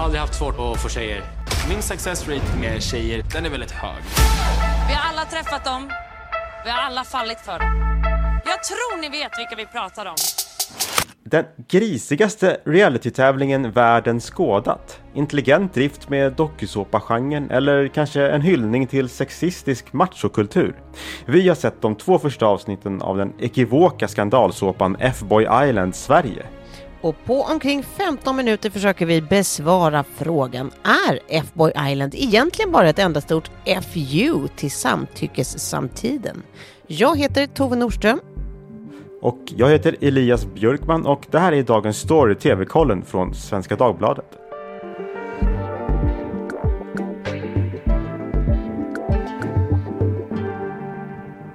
aldrig haft svårt att få tjejer. Min success rate med tjejer, den är väldigt hög. Vi har alla träffat dem. Vi har alla fallit för dem. Jag tror ni vet vilka vi pratar om. Den grisigaste realitytävlingen världen skådat. Intelligent drift med dokusåpagenren eller kanske en hyllning till sexistisk machokultur. Vi har sett de två första avsnitten av den ekivoka skandalsåpan F-Boy Island Sverige. Och på omkring 15 minuter försöker vi besvara frågan Är F-Boy Island egentligen bara ett enda stort FU till samtyckessamtiden? Jag heter Tove Norström Och jag heter Elias Björkman och det här är dagens story TV-kollen från Svenska Dagbladet.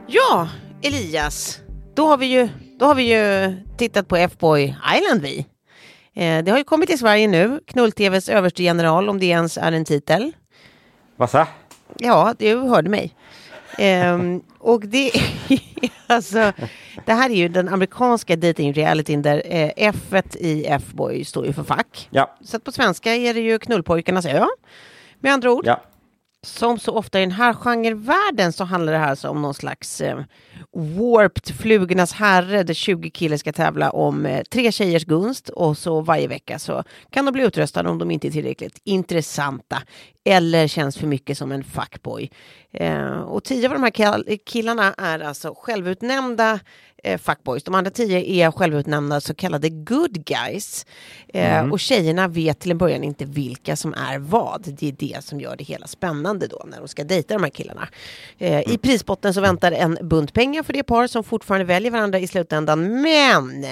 Ja, Elias, då har vi ju, då har vi ju tittat på F-Boy Island vi. Eh, det har ju kommit till Sverige nu, Knull-TVs överste general om det ens är en titel. Vad sa? Ja, du hörde mig. Ehm, och det, alltså, det här är ju den amerikanska dating-realityn där eh, F i F-boy står ju för fack. Ja, Så på svenska är det ju knullpojkarnas ö. Med andra ord, ja som så ofta i den här genrevärlden så handlar det här alltså om någon slags eh, warped flugornas herre där 20 killar ska tävla om eh, tre tjejers gunst och så varje vecka så kan de bli utröstade om de inte är tillräckligt intressanta eller känns för mycket som en fuckboy. Eh, och tio av de här kill- killarna är alltså självutnämnda eh, fuckboys. De andra tio är självutnämnda så kallade good guys. Eh, Och tjejerna vet till en början inte vilka som är vad. Det är det som gör det hela spännande då när de ska dejta de här killarna. Eh, I prispotten så väntar en bunt pengar för det par som fortfarande väljer varandra i slutändan. Men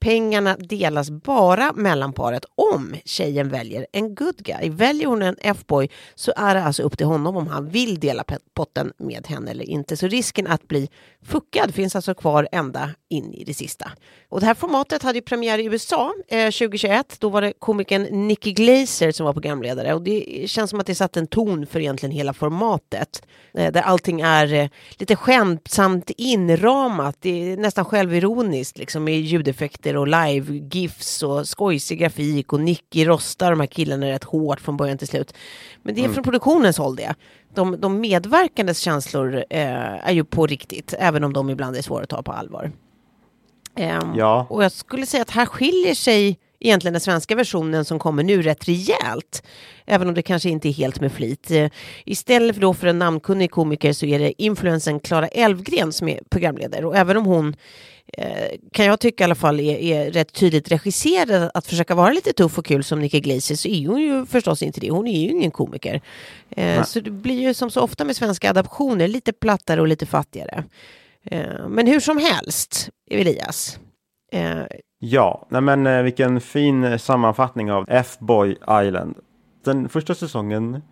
pengarna delas bara mellan paret om tjejen väljer en good guy. Väljer hon en F-boy så är det alltså upp till honom om han vill dela potten med henne eller inte. Så risken att bli fuckad finns alltså kvar ända in i det sista. Och det här formatet hade ju premiär i USA eh, 2021. Då var det komikern Nicky Glazer som var programledare och det känns som att det satte en ton för egentligen hela formatet. Eh, där allting är eh, lite skämtsamt inramat. Det är nästan självironiskt liksom med ljudeffekter och live-gifs och skojsig grafik och Nicky rostar de här killarna rätt hårt från början till slut. Men det är från produktionens håll det. De, de medverkandes känslor eh, är ju på riktigt, även om de ibland är svåra att ta på allvar. Ehm, Ja. Och jag skulle säga att här skiljer sig egentligen den svenska versionen som kommer nu rätt rejält. Även om det kanske inte är helt med flit. Eh, Istället för då för en namnkunnig komiker så är det influensen Klara Elfgren som är programledare. Och även om hon eh, kan jag tycka i alla fall är, är rätt tydligt regisserad att försöka vara lite tuff och kul som Nicki Glazer så är hon ju förstås inte det. Hon är ju ingen komiker. Eh, så det blir ju som så ofta med svenska adaptioner lite plattare och lite fattigare. Men hur som helst, Elias. Ja, nej men eh, vilken fin sammanfattning av F-Boy Island. Den första säsongen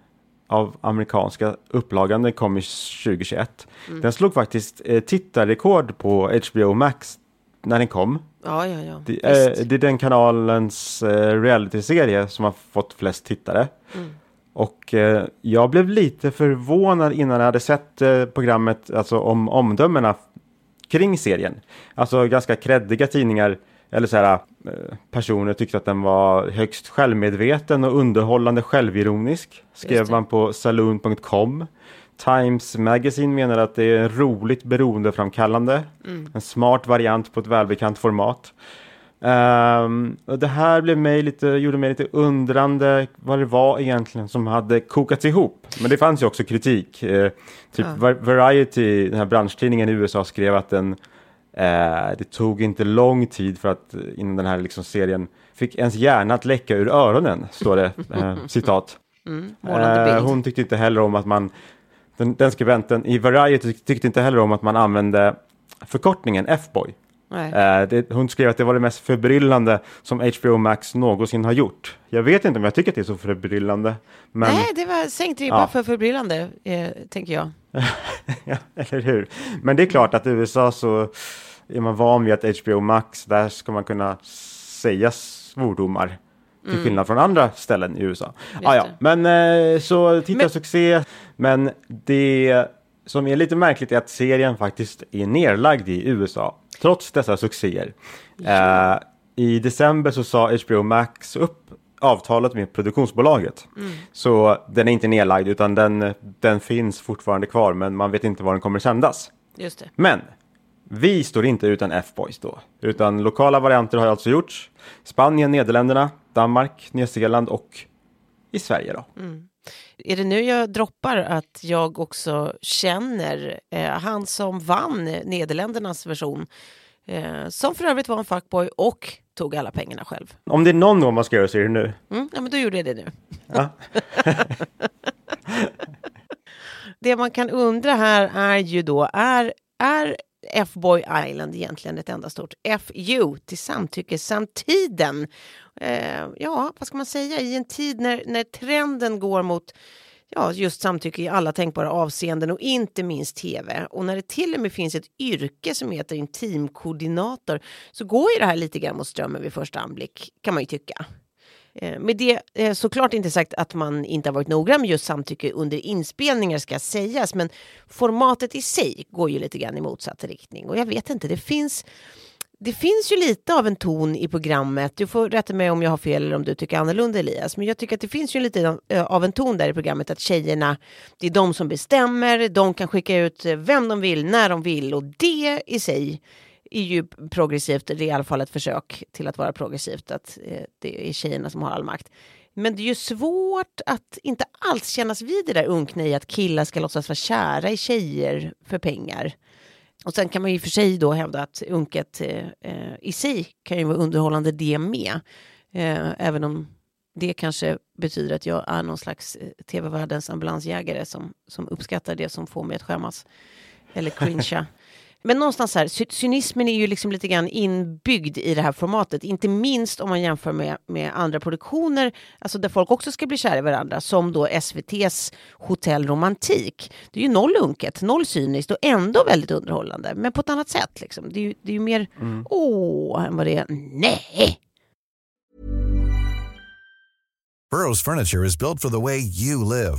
av amerikanska upplagan den kom i 2021. Den slog faktiskt eh, tittarrekord på HBO Max när den kom. ja, ja, ja. Det, eh, det är den kanalens eh, realityserie som har fått flest tittare. Och eh, jag blev lite förvånad innan jag hade sett eh, programmet, alltså om omdömena kring serien. Alltså ganska kreddiga tidningar eller så här, eh, personer tyckte att den var högst självmedveten och underhållande självironisk. Skrev man på saloon.com. Times Magazine menar att det är roligt beroendeframkallande. En smart variant på ett välbekant format. Ehm, och det här blev mig lite, gjorde mig lite undrande vad det var egentligen som hade kokats ihop. Men det fanns ju också kritik. Eh, typ Va- Variety, den här branschtidningen i USA, skrev att den, eh, det tog inte lång tid för att eh, innan den här liksom serien fick ens hjärna att läcka ur öronen, står det. Eh, citat. Målande Eh, hon tyckte inte heller om att man, den, den skribenten i Variety tyckte inte heller om att man använde förkortningen F-boy. Det, hon skrev att det var det mest förbryllande som HBO Max någonsin har gjort. Jag vet inte om jag tycker att det är så förbryllande. Men, Nej, det var sänkt ribba Ja. för förbryllande, eh, tänker jag. ja, eller hur? Men det är klart att i USA så är man van vid att HBO Max, där ska man kunna säga svordomar. Till skillnad från andra ställen i USA. Ah, ja. Men eh, så tittarsuccé. Men det som är lite märkligt är att serien faktiskt är nerlagd i USA. Trots dessa succéer. Eh, I december så sa HBO Max upp avtalet med produktionsbolaget. Så den är inte nedlagd utan den, den finns fortfarande kvar men man vet inte var den kommer sändas. Just det. Men vi står inte utan F-boys då, utan lokala varianter har alltså gjorts. Spanien, Nederländerna, Danmark, Nya Zeeland och i Sverige då. Är det nu jag droppar att jag också känner eh, han som vann Nederländernas version, eh, som för övrigt var en fuckboy och tog alla pengarna själv. Om det är någon gång man ska göra så är det nu. Mm, ja, men då gjorde jag det nu. Ja. det man kan undra här är ju då, är, är F-boy Island egentligen ett enda stort FU till samtyckessamtiden? Eh, ja, vad ska man säga, i en tid när, när trenden går mot ja, just samtycke i alla tänkbara avseenden och inte minst tv. Och när det till och med finns ett yrke som heter intimkoordinator så går ju det här lite grann mot strömmen vid första anblick, kan man ju tycka. Eh, med det är såklart inte sagt att man inte har varit noggrann med just samtycke under inspelningar ska sägas, men formatet i sig går ju lite grann i motsatt riktning. Och jag vet inte, det finns det finns ju lite av en ton i programmet. Du får rätta mig om jag har fel eller om du tycker annorlunda Elias. Men jag tycker att det finns ju lite av- eh, en ton där i programmet att tjejerna, det är de som bestämmer. De kan skicka ut vem de vill, när de vill och det i sig är ju progressivt. Det är i alla fall ett försök till att vara progressivt. Att eh, det är tjejerna som har all makt. Men det är ju svårt att inte alls kännas vid det där unkna i att killar ska låtsas vara kära i tjejer för pengar. Och sen kan man ju i och för sig då hävda att unket eh, eh i sig kan ju vara underhållande det med. Eh, även om det kanske betyder att jag är någon slags eh, tv-världens ambulansjägare som, som uppskattar det som får mig att skämmas. Eller cringea. Men någonstans här, cy- cynismen är ju liksom lite grann inbyggd i det här formatet. Inte minst om man jämför med, med andra produktioner, alltså där folk också ska bli kära i varandra, som då SVTs Hotell Romantik. Det är ju noll unket, noll cyniskt och ändå väldigt underhållande, men på ett annat sätt. Liksom. Det, är ju, det är ju mer åh än vad det är nej. Burrow's furniture is built for the way you live.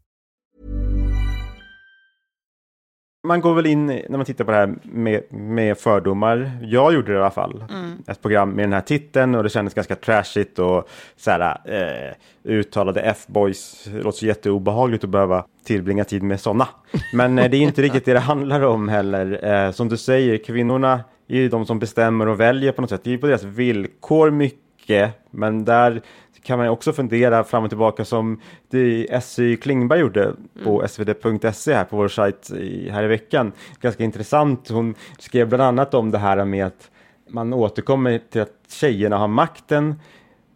Man går väl in när man tittar på det här med, med fördomar. Jag gjorde det i alla fall. Ett program med den här titeln och det kändes ganska trashigt och så här, eh, uttalade F-boys. Det låter så jätteobehagligt att behöva tillbringa tid med sådana. Men eh, det är inte riktigt det det handlar om heller. Eh, som du säger, kvinnorna är ju de som bestämmer och väljer på något sätt. Det är ju på deras villkor mycket. Men där kan man också fundera fram och tillbaka som det SY Klingberg gjorde på svd.se här på vår sajt i, här i veckan. Ganska intressant. Hon skrev bland annat om det här med att man återkommer till att tjejerna har makten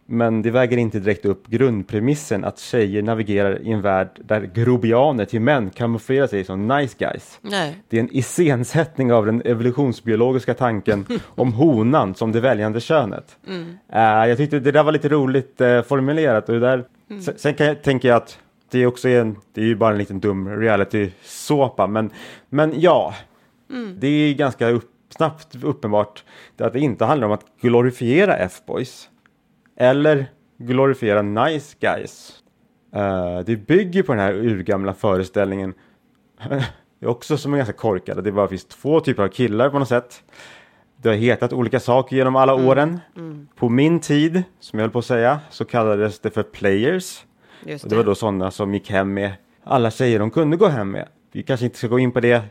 men det väger inte direkt upp grundpremissen att tjejer navigerar i en värld där grobianer till män kamouflerar sig som nice guys. Nej. Det är en iscensättning av den evolutionsbiologiska tanken om honan som det väljande könet. Eh, jag tyckte det där var lite roligt eh, formulerat. Och där, sen, sen kan jag, tänker jag att det också är en, det är ju bara en liten dum reality-såpa. Men, men ja, det är ganska upp, snabbt uppenbart att det inte handlar om att glorifiera F-boys. Eller glorifiera nice guys. Eh, det bygger på den här urgamla föreställningen det är också som är ganska korkad. Det bara finns två typer av killar på något sätt. Det har hetat olika saker genom alla åren. På min tid, som jag höll på att säga, så kallades det för players. Just Och det var då sådana som gick hem med alla tjejer de kunde gå hem med. Vi kanske inte ska gå in på det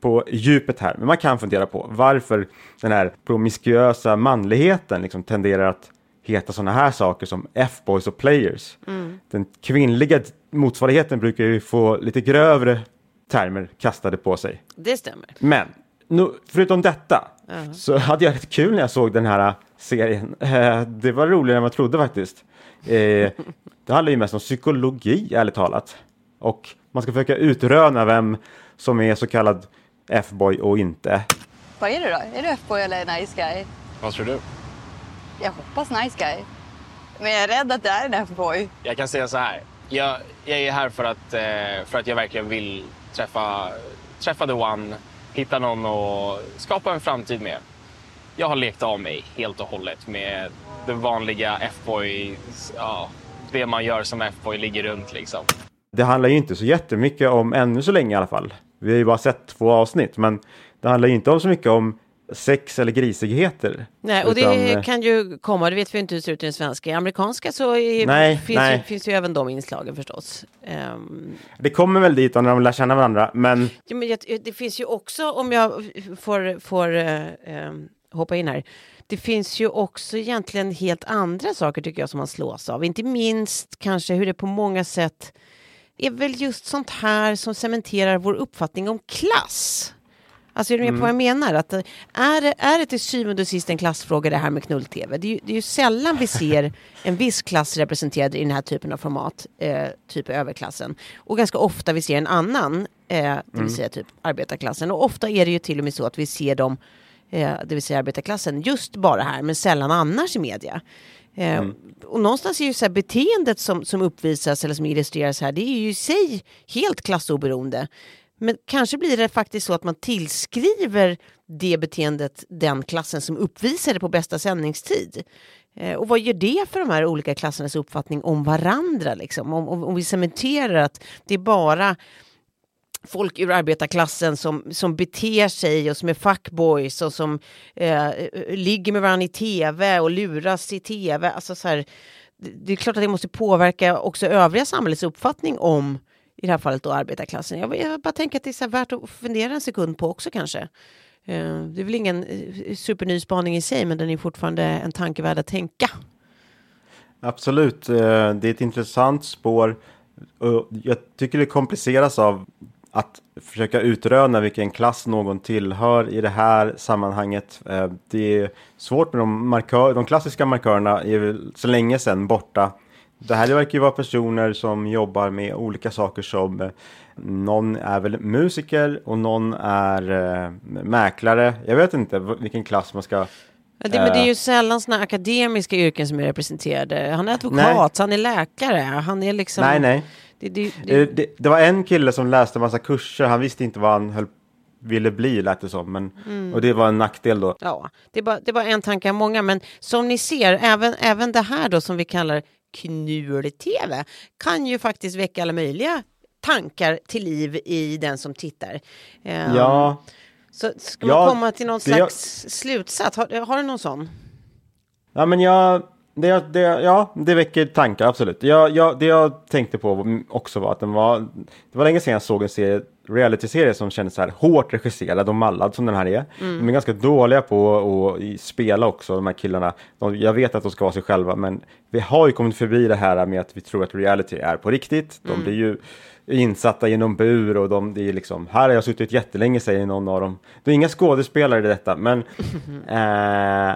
på djupet här, men man kan fundera på varför den här promiskuösa manligheten liksom tenderar att heta sådana här saker som F-boys och players. Den kvinnliga motsvarigheten brukar ju få lite grövre termer kastade på sig. Det stämmer. Men nu, förutom detta så hade jag lite kul när jag såg den här serien. Eh, det var roligare än vad jag trodde faktiskt. Eh, det handlar ju mest om psykologi, ärligt talat. Och man ska försöka utröna vem som är så kallad F-boy och inte. Vad är du då? Är du F-boy eller nice guy? Vad tror du? Jag hoppas nice guy. Men jag är rädd att det är en F-boy. Jag kan säga så här. Jag, jag är här för att, eh, för att jag verkligen vill träffa, träffa the one, hitta någon och skapa en framtid med. Jag har lekt av mig helt och hållet med det vanliga F-boy, ja, det man gör som F-boy ligger runt liksom. Det handlar ju inte så jättemycket om, ännu så länge i alla fall. Vi har ju bara sett två avsnitt, men det handlar ju inte om så mycket om sex eller grisigheter. Nej, och Utan, det eh, kan ju komma, det vet vi inte hur det ser ut i den svenska. I amerikanska så är, Nej, finns, nej. Ju, finns ju även de inslagen förstås. Ehm, Det kommer väl dit när de lär känna varandra, men ja, men jag, det finns ju också, om jag får, får ehm, hoppa in här, det finns ju också egentligen helt andra saker tycker jag som man slås av. Inte minst kanske hur det på många sätt är väl just sånt här som cementerar vår uppfattning om klass. Alltså är du med på vad jag menar? Att, eh, är, är det till syvende och sist en klassfråga det här med knull-tv? Det är, det är ju sällan vi ser en viss klass representerad i den här typen av format, eh, typ överklassen. Och ganska ofta vi ser en annan, eh, det vill säga typ arbetarklassen. Och ofta är det ju till och med så att vi ser dem, eh, det vill säga arbetarklassen, just bara här, men sällan annars i media. Eh, Och någonstans är ju så här beteendet som, som uppvisas eller som illustreras här, det är ju i sig helt klassoberoende. Men kanske blir det faktiskt så att man tillskriver det beteendet den klassen som uppvisar det på bästa sändningstid. Eh, och vad gör det för de här olika klassernas uppfattning om varandra? Liksom? Om, om, om vi cementerar att det är bara folk ur arbetarklassen som, som beter sig och som är fuckboys och som eh, ligger med varandra i tv och luras i tv. Alltså så här, det, det är klart att det måste påverka också övriga samhällets uppfattning om i det här fallet då arbetarklassen. Jag, jag bara tänker att det är så här värt att fundera en sekund på också kanske. Eh, det är väl ingen eh, superny spaning i sig men den är fortfarande en tanke värd att tänka. Absolut, eh, det är ett intressant spår. Och Jag tycker det kompliceras av att försöka utröna vilken klass någon tillhör i det här sammanhanget. Eh, det är svårt med de markör, de klassiska markörerna är väl så länge sedan borta. Det här verkar ju vara personer som jobbar med olika saker som eh, någon är väl musiker och någon är eh, mäklare. Jag vet inte vilken klass man ska Ja, det, men det är ju Eh. sällan såna akademiska yrken som är representerade. Han är advokat, han är läkare, han är liksom... Nej, nej. Det, det, det, Eh, Det, det var en kille som läste massa kurser, han visste inte vad han höll, ville bli lät det som. Men, Mm. Och det var en nackdel då. Ja, det är, bara, det är bara en tanke av många, men som ni ser, även, även det här då som vi kallar knul-tv kan ju faktiskt väcka alla möjliga tankar till liv i den som tittar. Ehm, Ja, Så ska Ja, man komma till någon slags slutsats? Har, har du någon sån? ja men jag, det, det, ja, det väcker tankar absolut. Jag, jag, det jag tänkte på också var att den var, det var länge sedan jag såg en serie, reality-serie som kändes så här hårt regisserad och mallad som den här är. De är ganska dåliga på att spela också, de här killarna. De, jag vet att de ska vara sig själva, men vi har ju kommit förbi det här med att vi tror att reality är på riktigt. De blir ju insatta i någon bur och de, det är liksom, här har jag suttit jättelänge säger någon av dem. Det är inga skådespelare i detta, men eh,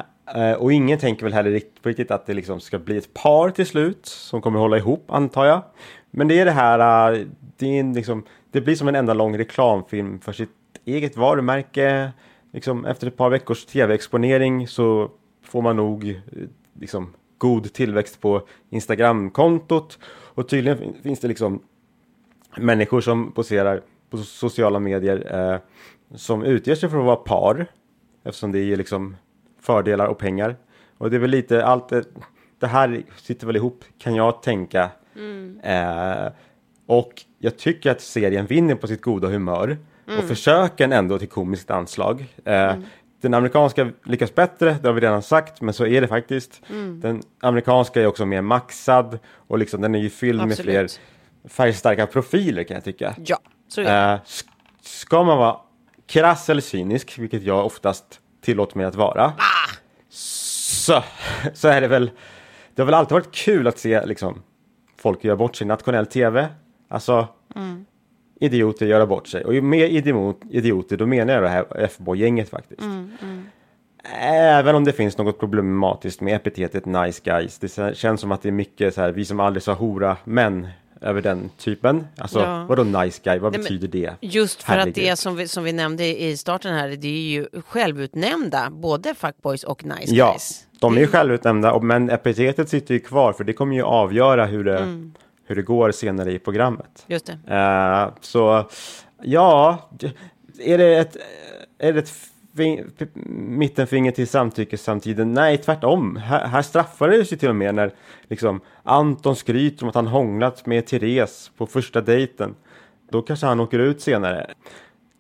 eh, och ingen tänker väl heller på riktigt att det liksom ska bli ett par till slut som kommer hålla ihop antar jag. Men det är det här, eh, det, är liksom, det blir som en enda lång reklamfilm för sitt eget varumärke. Liksom, efter ett par veckors tv-exponering så får man nog eh, liksom, god tillväxt på Instagram-kontot. Och tydligen fin- finns det liksom människor som poserar på so- sociala medier eh, som utger sig för att vara par eftersom det ger liksom fördelar och pengar. Och det är väl lite allt det, det här sitter väl ihop kan jag tänka. Eh, och jag tycker att serien vinner på sitt goda humör och försöken ändå till komiskt anslag. Eh, Den amerikanska lyckas bättre, det har vi redan sagt, men så är det faktiskt. Den amerikanska är också mer maxad och liksom den är ju fylld med fler Absolut. färgstarka profiler kan jag tycka. Ja, så är det. Eh, sk- ska man vara krass eller cynisk, vilket jag oftast tillåter mig att vara, så, så är det väl, det har väl alltid varit kul att se liksom, folk göra bort sig i nationell tv. Alltså, idioter göra bort sig. Och med idiot, idioter, då menar jag det här F-boy-gänget faktiskt. Även om det finns något problematiskt med epitetet nice guys. Det känns som att det är mycket så här, vi som aldrig sa hora, men över den typen. Alltså, Ja. vadå nice guy? Vad Nej, betyder det? Just för att Herregud. det som vi, som vi nämnde i starten här, det är ju självutnämnda, både fuckboys och nice Ja, guys. de är ju självutnämnda, men epitetet sitter ju kvar för det kommer ju avgöra hur det, Mm. Hur det går senare i programmet. Just det. Eh, så ja, är det ett, är det ett fin, mittenfinger till samtyckessamtiden? Nej, tvärtom. Här, här straffar det sig till och med när liksom, Anton skryter om att han hånglat med Therese på första dejten. Då kanske han åker ut senare.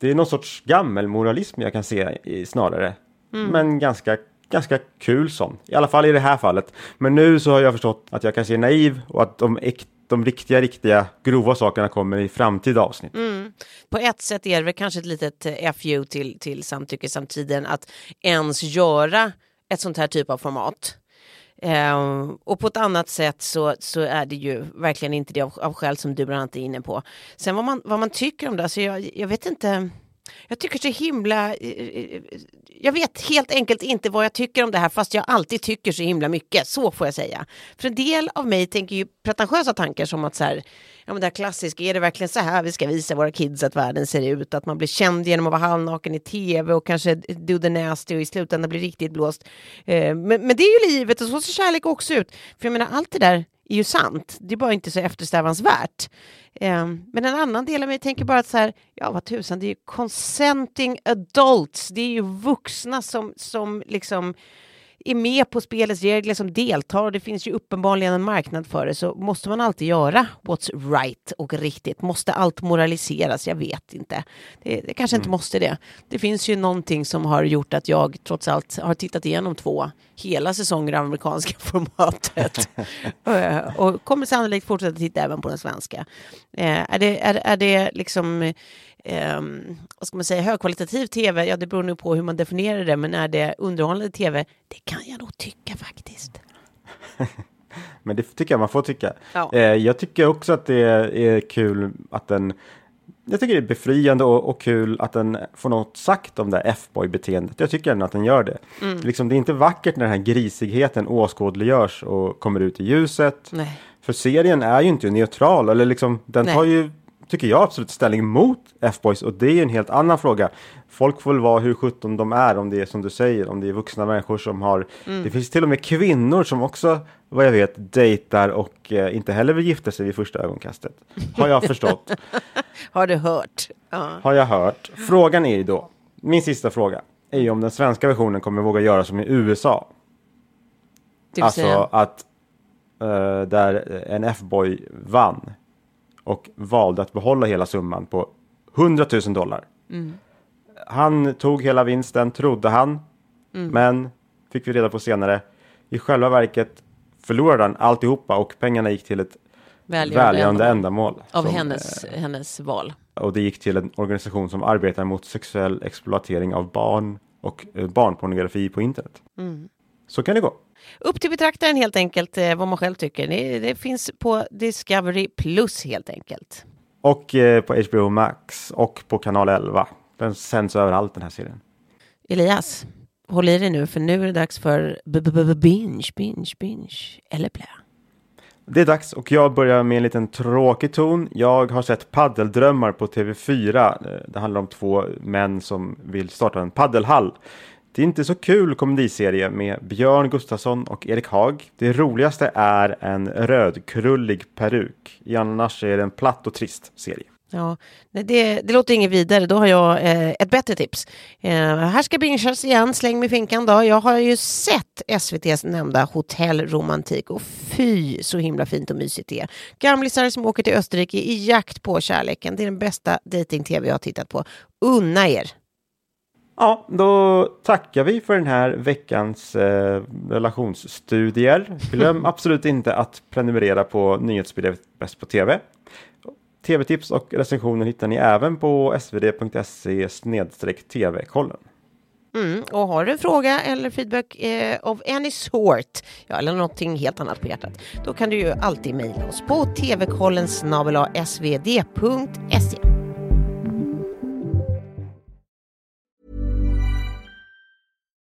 Det är någon sorts gammelmoralism jag kan se i, snarare. Men ganska, ganska kul sån. I alla fall i det här fallet. Men nu så har jag förstått att jag kanske är naiv och att de, äk- de riktiga, riktiga grova sakerna kommer i framtida avsnitt. Mm. På ett sätt är det väl kanske ett litet eh, FU till, till samtyckessamtiden att ens göra ett sånt här typ av format. Eh, och på ett annat sätt så, så är det ju verkligen inte det av, av skäl som du bland annat är inne på. Sen vad man, vad man tycker om det, alltså jag, jag vet inte. Jag tycker så himla... Eh, eh, jag vet helt enkelt inte vad jag tycker om det här fast jag alltid tycker så himla mycket. Så får jag säga. För en del av mig tänker ju pretentiösa tankar som att så här, ja men det här klassiska, är det verkligen så här vi ska visa våra kids att världen ser ut? Att man blir känd genom att vara halvnaken i tv och kanske do the nasty och i slutändan blir riktigt blåst. Eh, men, men det är ju livet och så ser kärlek också ut. För jag menar allt det där är ju sant. Det är bara inte så eftersträvansvärt. Ehm, men en annan del av mig tänker bara att så här, ja vad tusan, det är ju consenting adults. Det är ju vuxna som, som liksom är med på spelets regler, som deltar och det finns ju uppenbarligen en marknad för det. Så måste man alltid göra what's right och riktigt? Måste allt moraliseras? Jag vet inte. Det, det kanske inte måste det. Det finns ju någonting som har gjort att jag trots allt har tittat igenom två hela säsonger av amerikanska formatet. Eh, och kommer sannolikt fortsätta titta även på den svenska. Eh, är, det, är, är det liksom ehm, vad ska man säga, högkvalitativ tv? Ja, det beror nog på hur man definierar det, men är det underhållande tv? Det kan jag nog tycka faktiskt. Men det tycker jag man får tycka. Ja. Eh, jag tycker också att det är kul att den jag tycker det är befriande och, och kul att den får något sagt om det här F-boy-beteendet. Jag tycker ändå att den gör det. Mm. Liksom, det är inte vackert när den här grisigheten åskådliggörs och kommer ut i ljuset. Nej. För serien är ju inte neutral, eller liksom, den Nej. tar ju, tycker jag, absolut ställning mot F-boys och det är ju en helt annan fråga. Folk får väl vara hur sjutton de är, om det är som du säger, om det är vuxna människor som har, Mm. det finns till och med kvinnor som också, vad jag vet, dejtar och eh, inte heller vill gifta sig vid första ögonkastet. Har jag förstått, Har du hört? Ja. har jag hört. Frågan är ju då, min sista fråga, är ju om den svenska versionen kommer våga göra som i USA. Alltså säga, att eh, där en F-boy vann och valde att behålla hela summan på 100 000 dollar. Mm. Han tog hela vinsten, trodde han, Mm. men fick vi reda på senare, i själva verket förlorade han alltihopa och pengarna gick till ett välgörande välgörande ändamål. Av som, hennes, hennes val. eh, och det gick till en organisation som arbetar mot sexuell exploatering av barn och eh, barnpornografi på internet. Mm. Så kan det gå. Upp till betraktaren helt enkelt eh, vad man själv tycker. Det, det finns på Discovery Plus helt enkelt. Och eh, på HBO Max och på kanal 11. Den sänds överallt den här serien. Elias, håll i dig nu för nu är det dags för b- b- b- binge, binge, binge eller blä. Det är dags och jag börjar med en liten tråkig ton. Jag har sett Paddeldrömmar på TV4. Eh, Det handlar om två män som vill starta en paddelhall. Det är inte så kul komediserie med Björn Gustafsson och Erik Haag. Det roligaste är en rödkrullig peruk. I annars är det en platt och trist serie. Ja, det, det låter inget vidare. Då har jag eh, ett bättre tips. Eh, här ska bingas igen, släng mig finkan då. Jag har ju sett SVTs nämnda Hotell Romantik och fy så himla fint och mysigt det är. Gamlisar som åker till Österrike i jakt på kärleken. Det är den bästa dating-tv jag har tittat på. Unna er! Ja, då tackar vi för den här veckans eh, relationsstudier. Glöm absolut inte att prenumerera på nyhetsbrevet Bäst på TV. TV-tips och recensioner hittar ni även på svd.se tv-kollen. Mm, och har du en fråga eller feedback eh, of any sort, ja, eller någonting helt annat på hjärtat, då kan du ju alltid mejla oss på tvkollen svd.se.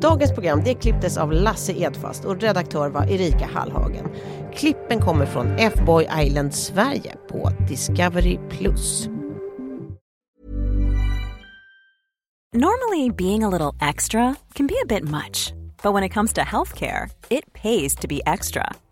Dagens program det klipptes av Lasse Edfast och redaktör var Erika Hallhagen. Klippen kommer från F-Boy Island Sverige på Discovery+. Normally, being a little extra can be a bit much, but when it comes to healthcare, it pays to be extra.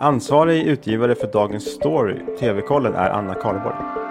Ansvarig utgivare för dagens story, TV-kollen, är Anna Karlborg.